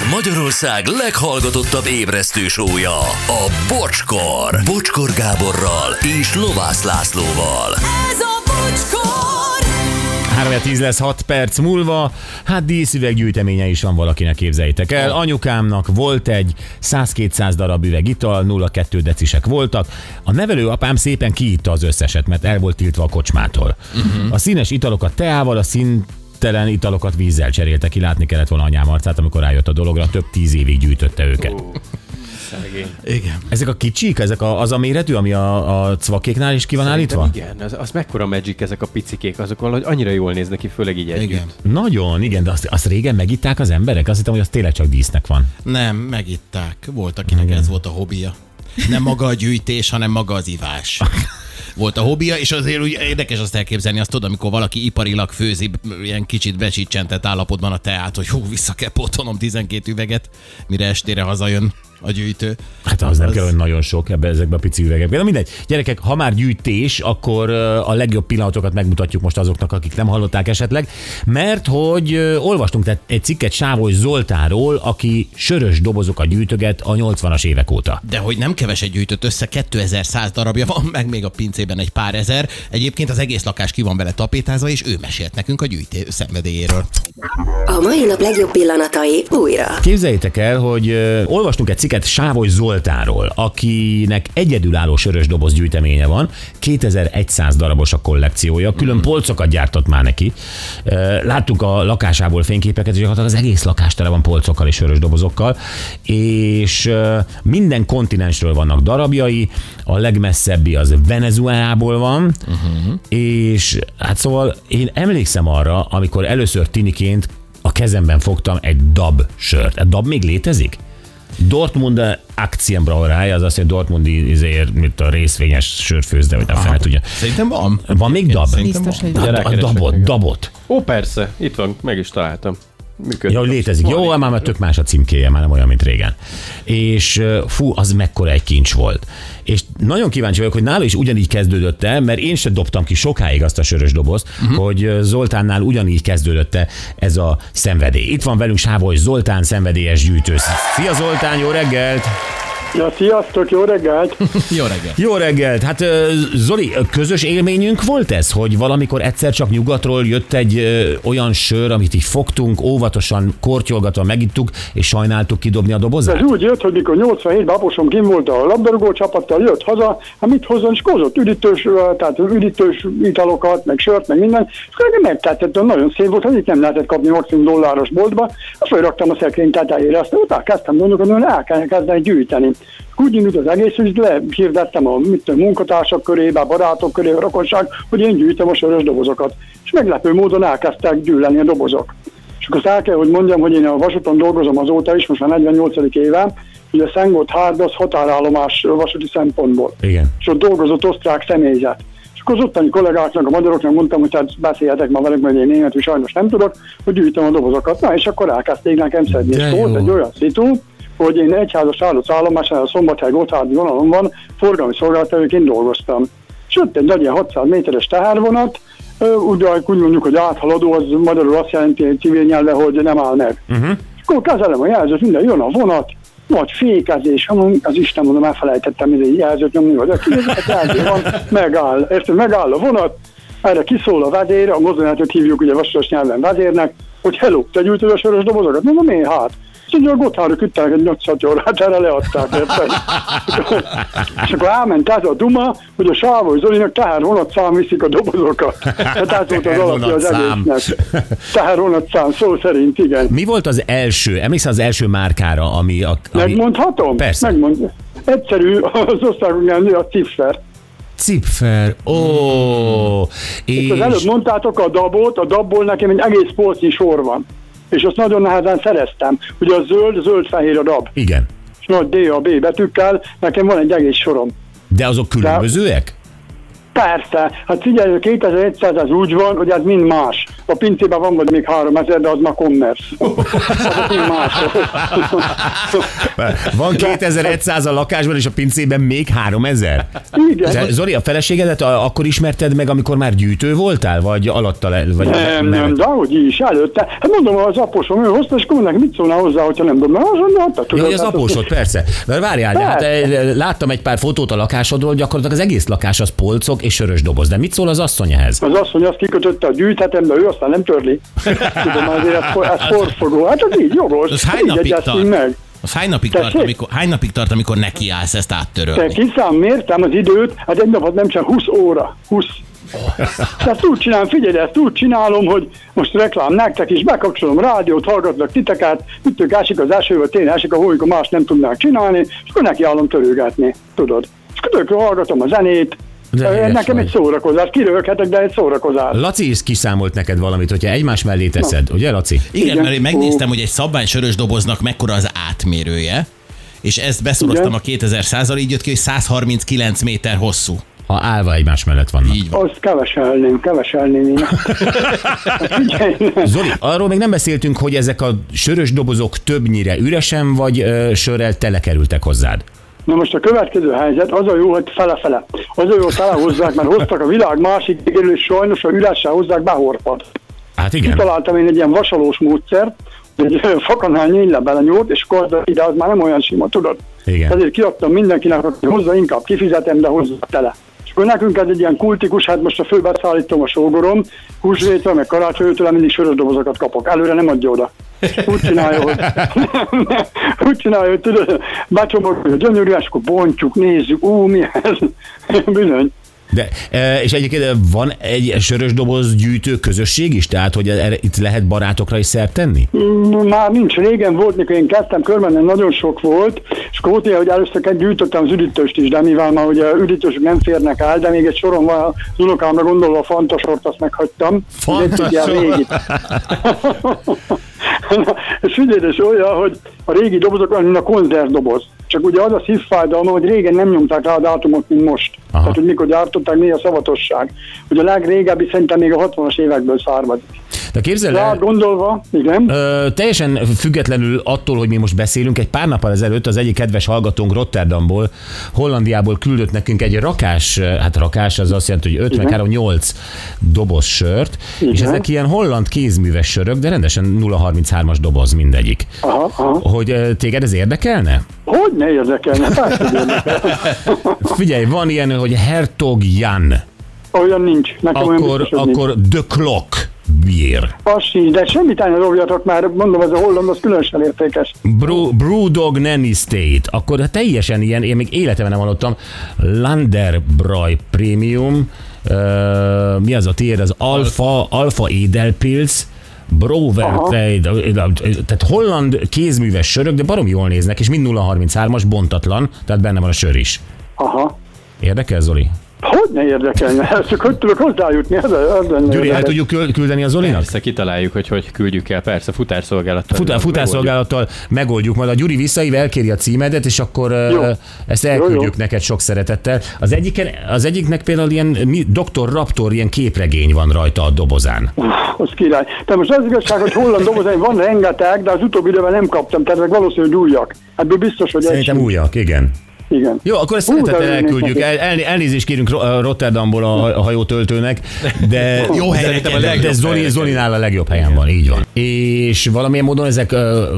Ez Magyarország leghallgatottabb ébresztő sója, a Bocskor. Bocskor Gáborral és Lovász Lászlóval. Ez a bocskor! 3 10 lesz 6 perc múlva, hát díszüveg gyűjteménye is van valakinek, képzeljétek el. Anyukámnak volt egy 100-200 darab üveg ital, 0,2 decisek voltak. A nevelő apám szépen kiitta az összeset, mert el volt tiltva a kocsmától. Uh-huh. A színes italokat teával, a színtelen italokat vízzel cserélte ki, látni kellett volna anyám arcát, amikor rájött a dologra, több tíz évig gyűjtötte őket. Igen. Ezek a kicsik, ezek a, az a méretű, ami a, a cvakéknál is ki van állítva? Igen, az, az mekkora magic ezek a picikék, azok valahogy annyira jól néznek ki, főleg így együtt. Igen. Nagyon, igen, de azt, azt régen megitták az emberek? Azt hittem, hogy az tényleg csak dísznek van. Nem, megitták. Volt, akinek Igen. ez volt a hobbija. Nem maga a gyűjtés, hanem maga az ivás. Volt a hobbija, és azért úgy érdekes azt elképzelni, azt tudod, amikor valaki iparilag főzi ilyen kicsit becsicsentett állapotban a teát, hogy hú, vissza kell pótolnom 12 üveget, mire estére hazajön a gyűjtő. Hát az, nem kell olyan nagyon sok ebbe ezekbe a pici üvegekbe. De mindegy. Gyerekek, ha már gyűjtés, akkor a legjobb pillanatokat megmutatjuk most azoknak, akik nem hallották esetleg, mert hogy olvastunk tehát egy cikket Sávoly Zoltáról, aki sörös dobozokat gyűjtöget a 80-as évek óta. De hogy nem keveset gyűjtött össze, 2100 darabja van, meg még a pincében egy pár ezer. Egyébként az egész lakás ki van vele tapétázva, és ő mesélt nekünk a gyűjtő szenvedélyéről. A mai nap legjobb pillanatai újra. Képzeljétek el, hogy olvastunk egy cikket Sávoly Zoltáról, akinek egyedülálló sörös doboz gyűjteménye van, 2100 darabos a kollekciója, külön polcokat gyártott már neki. Láttuk a lakásából fényképeket, és gyakorlatilag az egész lakás tele van polcokkal és sörös dobozokkal, és minden kontinensről vannak darabjai, a legmesszebbi az Venezuelából van, uh-huh. és hát szóval én emlékszem arra, amikor először tiniként a kezemben fogtam egy dab sört. A dab még létezik? Dortmund Aktienbrauerei, az azt mondja, Dortmundi izéért, mint a részvényes sörfőzde, vagy nem fel tudja. Szerintem van. Van még dab? Biztos, van. hogy A, van. a dabot, meg. dabot. Ó, persze, itt van, meg is találtam. Működik. Ja, létezik. Jó, már, már tök más a címkéje, már nem olyan, mint régen. És fú, az mekkora egy kincs volt. És nagyon kíváncsi vagyok, hogy nála is ugyanígy kezdődött el, mert én sem dobtam ki sokáig azt a sörös dobozt, uh-huh. hogy Zoltánnál ugyanígy kezdődött ez a szenvedély. Itt van velünk Sávoly Zoltán, szenvedélyes gyűjtő. Szia Zoltán, jó reggelt! Ja, sziasztok, jó reggelt! Jó reggel. Jó reggelt! Hát Zoli, közös élményünk volt ez, hogy valamikor egyszer csak nyugatról jött egy ö, olyan sör, amit így fogtunk, óvatosan, kortyolgatva megittuk, és sajnáltuk kidobni a dobozát? Ez úgy jött, hogy mikor 87-ben apusom kim volt a labdarúgó csapattal, jött haza, hát mit hozzon, és hozott üdítős, tehát üdítős italokat, meg sört, meg minden, és akkor megtetett, nagyon szép volt, hogy itt nem lehetett kapni maximum dolláros boltba, azt felraktam a szekrény tetejére, aztán utána kezdtem gondolkodni, hogy el kell kezdeni gyűjteni. Úgy indult az egész, hogy lehirdettem a mit tudom, munkatársak körébe, barátok körébe, a rokonság, hogy én gyűjtöm a sörös dobozokat. És meglepő módon elkezdtek gyűlni a dobozok. És akkor el kell, hogy mondjam, hogy én a vasúton dolgozom azóta is, most már 48. évem, hogy a Szengott Hárd az határállomás vasúti szempontból. Igen. És ott dolgozott osztrák személyzet. És akkor az ottani kollégáknak, a magyaroknak mondtam, hogy hát beszéljetek ma velük, mert én németül sajnos nem tudok, hogy gyűjtöm a dobozokat. Na, és akkor elkezdték nekem szedni. De És volt egy olyan szitu, hogy én egyházas állott állomásán a Szombathely Gotthárdi vonalon van, forgalmi szolgáltatóként dolgoztam. És ott egy nagy ilyen 600 méteres tehervonat, ö, úgy, mondjuk, hogy áthaladó, az magyarul azt jelenti egy civil nyelve, hogy nem áll meg. Uh-huh. És akkor kezelem a jelzőt, minden jön a vonat, nagy fékezés, az Isten mondom, elfelejtettem ide jelzőt nyomni, vagy aki jelző van, megáll, érted, megáll a vonat, erre kiszól a vezér, a mozdulatot hívjuk ugye vasutas nyelven vezérnek, hogy hello, te gyűjtöd a sörös dobozokat? Mondom, én hát. És ugye a Gotthardra küldtek egy 800 órát, erre leadták, érted? és akkor elment ez a duma, hogy a Sávoly Zolinak tehervonatszám viszik a dobozokat. Hát ez volt az alapja az egésznek. Tehervonatszám, szó szerint, igen. Mi volt az első, emlékszel az első márkára, ami... A, ami Megmondhatom? Persze. Megmond. Egyszerű, az országoknál nő a cipfer. Cipfer, ó, és... Az előbb mondtátok a dabot, a dabból nekem egy egész polcnyi sor van. És azt nagyon nehezen szereztem. Ugye a zöld, zöld-fehér a dab. Igen, És nagy D, A, B betűkkel, nekem van egy egész sorom. de azok különbözőek? Persze, hát figyelj, 2100 az úgy van, hogy ez mind más. A pincében van vagy még 3000, de az már commerce. Az mind más. Van 2100 a lakásban, és a pincében még 3000? Igen. Zoli, a feleségedet akkor ismerted meg, amikor már gyűjtő voltál? Vagy alatta le? Vagy Nem, nem, de hogy is, előtte. Hát mondom, az aposom, ő hozta, és akkor mit szólna hozzá, hogyha nem tudom, mert az mondja, hát, Jó, tudod, hogy az hát apósod, persze. De várjál, de hát, eh, láttam egy pár fotót a lakásodról, gyakorlatilag az egész lakás az polcok és sörös doboz. De mit szól az asszony ehhez? Az asszony azt kikötötte a gyűjthetem, de ő aztán nem törli. Tudom, azért ez, for- ez forfogó. Hát az így jogos. Az hány napig tart? meg. Az hány napig, Tessék? tart, amikor, hány napig tart, amikor nekiállsz ezt Te áttörölni? kiszám, mértem az időt, hát egy napot nem csak 20 óra. 20. Tehát úgy csinálom, figyelj, ezt úgy csinálom, hogy most reklám nektek is, bekapcsolom rádiót, hallgatlak titeket, ütök ásik az eső, vagy tényleg ásik a hó, amikor más nem tudnák csinálni, és akkor nekiállom törőgetni, tudod. És akkor hallgatom a zenét, De Nekem vagy. egy szórakozás, kiröhöghetek, de egy szórakozás. Laci is kiszámolt neked valamit, hogyha egymás mellé teszed, ugye Laci? Igen, Igen. mert én megnéztem, hogy egy szabvány sörös doboznak mekkora az átmérője, és ezt beszoroztam Igen. a 2100-al, így jött ki, hogy 139 méter hosszú. Ha állva egymás mellett vannak. Így van. Azt keveselném, keveselném én. Zoli, arról még nem beszéltünk, hogy ezek a sörös dobozok többnyire üresen vagy ö, sörrel telekerültek hozzád. Na most a következő helyzet, az a jó, hogy fele-fele. Az a jó, hogy telehozzák, mert hoztak a világ másik végéről, és sajnos a üressel hozzák behorpat. Hát igen. Kitaláltam én egy ilyen vasalós módszert, egy fakanál nyíl le belenyúlt, és akkor ide az már nem olyan sima, tudod? Igen. Ezért kiadtam mindenkinek, hogy hozza, inkább kifizetem, de hozza tele. És akkor nekünk ez egy ilyen kultikus, hát most a főbeszállítom a sógorom, húsvétre, meg karácsonytől mindig sörös dobozokat kapok. Előre nem adja oda. Úgy csinálja, hogy, úgy csinálja, hogy tudod, becsomagolja gyönyörű, és akkor bontjuk, nézzük, ú, mi ez? Bizony. De, e, és egyébként e, van egy sörös doboz gyűjtő közösség is, tehát hogy erre, itt lehet barátokra is szert tenni? Mm, Már nincs, régen volt, mikor én kezdtem körbennem, nagyon sok volt, ilyen, hogy először gyűjtöttem az üdítőst is, de mivel már ugye üdítősök nem férnek el, de még egy soron van az unokámra gondolva a fantasort, azt meghagytam. Fantasor. és figyelj, és olyan, hogy a régi dobozok olyan, mint a konzervdoboz. Csak ugye az a szívfájdalma, hogy régen nem nyomták rá a dátumot, mint most. Aha. Tehát, hogy mikor gyártották, mi a szavatosság. Ugye a legrégebbi szerintem még a 60-as évekből származik. De képzeld el, gondolva, igen. Ö, teljesen függetlenül attól, hogy mi most beszélünk, egy pár nappal ezelőtt az egyik kedves hallgatónk Rotterdamból, Hollandiából küldött nekünk egy rakás, hát rakás az azt jelenti, hogy 5 meg 8 doboz sört, és Igen. ezek ilyen holland kézműves sörök, de rendesen 033-as doboz mindegyik. Aha, aha. Hogy téged ez érdekelne? Hogy ne érdekelne? Persze, hogy érdekel. Figyelj, van ilyen, hogy Hertog Jan, Olyan nincs. Nekem olyan akkor, biztos, hogy nincs. akkor The Clock beer, Az sincs, de semmit ne dobjatok már, mondom, ez a holland, az különösen értékes. Brew, Brewdog Nanny State, akkor teljesen ilyen, én még életemben nem hallottam, Landerbräu Premium, uh, mi az a tiéd, az Alfa, Alfa Edelpilz, Brower. Trade, tehát holland kézműves sörök, de barom jól néznek, és mind 033-as, bontatlan, tehát benne van a sör is. Aha. Érdekel, Zoli? Hogy ne érdekelne? Ezt csak hogy tudok hozzájutni? Ez, ez Gyuri, el tudjuk küld- küldeni a Zolinak? Persze kitaláljuk, hogy hogy küldjük el. Persze, futárszolgálattal. Futár, futárszolgálattal megoldjuk, majd a Gyuri visszaív, elkéri a címedet, és akkor jó. Jó. ezt Jó, elküldjük jó. neked sok szeretettel. Az, egyiken, az egyiknek például ilyen mi- Dr. Raptor, ilyen képregény van rajta a dobozán. Uff, Az király. De most az igazság, hogy holland dobozaim van rengeteg, de az utóbbi időben nem kaptam, tehát ezek valószínűleg újak. Ebből biztos, hogy Szerintem újak, igen. Igen. Jó, akkor ezt de szeretettel elküldjük. El, el, elnézést kérünk Ro- Rotterdamból a, a hajótöltőnek, de Jó helyre a kerül. legjobb de Zoli, Zolinál a legjobb helyen van, így van. És valamilyen módon ezek ö,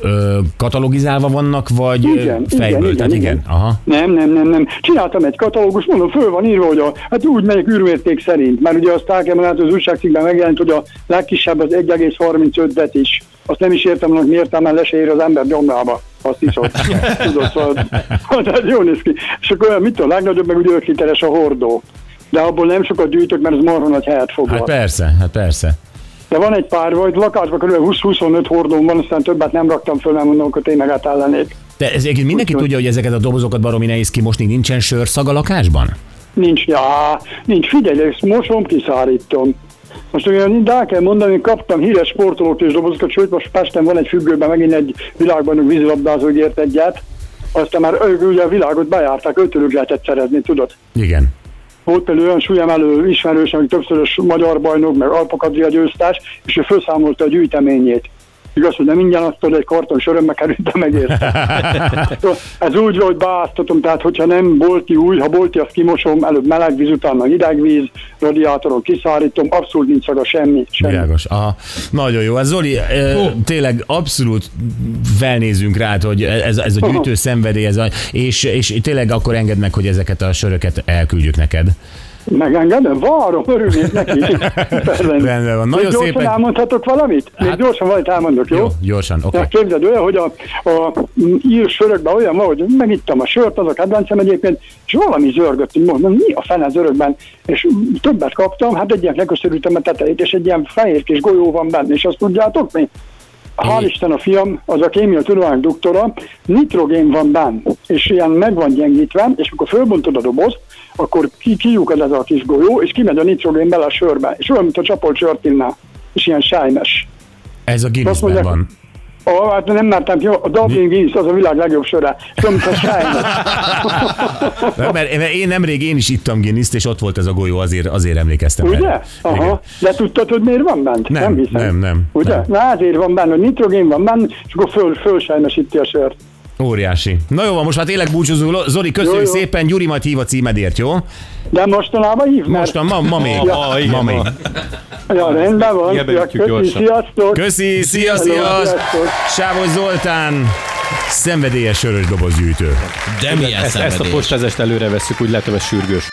ö, katalogizálva vannak, vagy Igen, fejből? igen, Tehát igen, igen. Aha. Nem, nem, nem, nem. Csináltam egy katalógus, mondom, föl van írva, hogy a, hát úgy megyek űrmérték szerint, mert ugye azt el kell mondani, hogy az újságcikkben megjelent, hogy a legkisebb az 1,35 betis. Azt nem is értem, hogy miért már le se ér az ember gyomrába. Azt is ott. Tudod, szóval, tehát jól néz ki. És akkor olyan, mit a legnagyobb, meg ugye 5 literes a hordó. De abból nem sokat gyűjtök, mert ez marha nagy helyet foglal. Hát persze, hát persze. De van egy pár, vagy lakásban kb. 20-25 hordóm van, aztán többet nem raktam föl, mert mondom, hogy tényleg átellenék. De ez egyébként mindenki Úgyhogy- tudja, hogy ezeket a dobozokat baromi nehéz kimosni, nincsen sörszag a lakásban? Nincs, já, nincs, figyelj, ezt mosom, kiszárítom. Most ugye el kell mondani, hogy kaptam híres sportolók és dobozokat, sőt most Pesten van egy függőben megint egy világban vízilabdázó ígért egyet, aztán már ők ugye a világot bejárták, ötölük lehetett szerezni, tudod? Igen. volt például olyan súlyemelő ismerős, aki többszörös magyar bajnok, meg Alpakadria győztes, és ő felszámolta a gyűjteményét. Igaz, hogy nem ingyen azt egy karton sörömbe került meg érte. Ez úgy, hogy beáztatom, tehát hogyha nem bolti új, ha bolti, azt kimosom, előbb meleg víz, utána hidegvíz, radiátoron kiszárítom, abszolút nincs szaga semmi. semmi. Világos. Aha. Nagyon jó. Ez Zoli, eh, tényleg abszolút felnézünk rá, hogy ez, ez a gyűjtő szenvedély, ez a, és, és tényleg akkor engedd meg, hogy ezeket a söröket elküldjük neked. Megengedem? Várom, örülnék neki. Rendben van. Nagyon Még gyorsan szépen- elmondhatok valamit? Még Hát- gyorsan valamit elmondok, jó? Jó, gyorsan, oké. Okay. Képzeld olyan, hogy a, a ír sörökben olyan van, hogy megittam a sört, az a kedvencem egyébként, és valami zörgött, hogy mondom, mi a fene az örökben, és többet kaptam, hát egy ilyen leköszörültem a tetejét, és egy ilyen fehér kis golyó van benne, és azt tudjátok mi? Hál' Isten a fiam, az a kémia tudomány doktora, nitrogén van benne, és ilyen meg van gyengítve, és amikor fölbontod a dobozt, akkor ki, kiukad ez a kis golyó, és kimegy a nitrogén bele a sörbe, és olyan, mint a csapolt sört innál, és ilyen sájmes. Ez a Guinnessben van. Ó, hát nem mertem ki, a Dublin Guinness az a világ legjobb söre. Tudom, mint a. Mert, mert én nemrég én is ittam Guinness-t, és ott volt ez a golyó, azért, azért emlékeztem Ugye? erre. Igen. Aha. De tudtad, hogy miért van bent? Nem, hiszem. nem, nem, Ugye? nem. Na azért van benne, hogy nitrogén van benne, és akkor föl, fölsajnosíti a sört. Óriási. Na jó, most már tényleg búcsúzunk. Zoli, köszönjük Jó, jó. szépen, Gyuri majd hív a címedért, jó? De mostanában hív, mert... Most ma, ma még. Ma, igen, ma még. Ja, rendben van. Ja, köszi, sziasztok! Köszi, szia, szia! sziasztok. Sávos Zoltán, szenvedélyes sörös dobozgyűjtő. De milyen Ezt, ezt a postázest előre vesszük, úgy látom, ez sürgős.